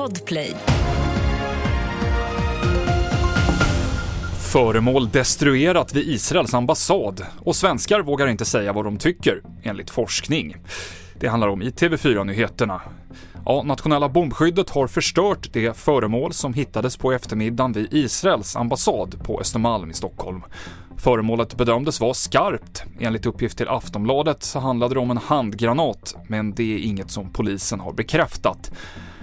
Podplay. Föremål destruerat vid Israels ambassad och svenskar vågar inte säga vad de tycker, enligt forskning. Det handlar om i TV4-nyheterna. Ja, nationella bombskyddet har förstört det föremål som hittades på eftermiddagen vid Israels ambassad på Östermalm i Stockholm. Föremålet bedömdes vara skarpt. Enligt uppgift till Aftonbladet så handlade det om en handgranat, men det är inget som polisen har bekräftat.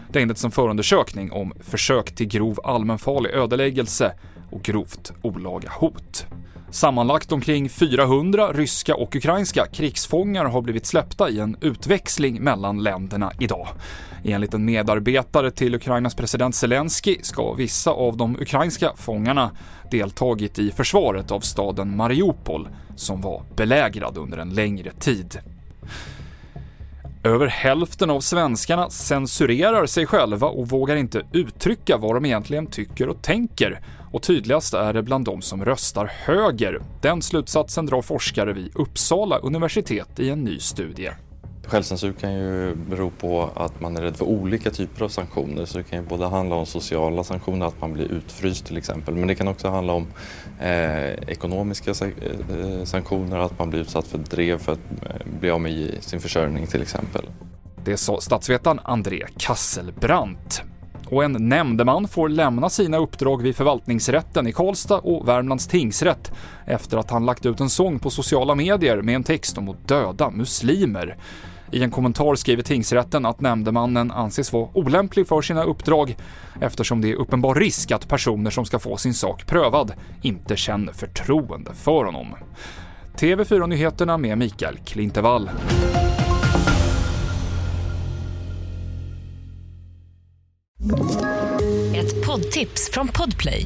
Det inleds en förundersökning om försök till grov allmänfarlig ödeläggelse och grovt olaga hot. Sammanlagt omkring 400 ryska och ukrainska krigsfångar har blivit släppta i en utväxling mellan länderna idag. Enligt en medarbetare till Ukrainas president Zelensky ska vissa av de ukrainska fångarna deltagit i försvaret av staden Mariupol som var belägrad under en längre tid. Över hälften av svenskarna censurerar sig själva och vågar inte uttrycka vad de egentligen tycker och tänker. Och tydligast är det bland de som röstar höger. Den slutsatsen drar forskare vid Uppsala universitet i en ny studie. Självcensur kan ju bero på att man är rädd för olika typer av sanktioner. Så det kan ju både handla om sociala sanktioner, att man blir utfryst till exempel. Men det kan också handla om eh, ekonomiska eh, sanktioner, att man blir utsatt för drev för att eh, bli av med sin försörjning till exempel. Det sa statsvetaren André Kasselbrandt. Och en nämndeman får lämna sina uppdrag vid förvaltningsrätten i Karlstad och Värmlands tingsrätt efter att han lagt ut en sång på sociala medier med en text om att döda muslimer. I en kommentar skriver tingsrätten att nämndemannen anses vara olämplig för sina uppdrag eftersom det är uppenbar risk att personer som ska få sin sak prövad inte känner förtroende för honom. TV4-nyheterna med Mikael Klintevall. Ett poddtips från Podplay.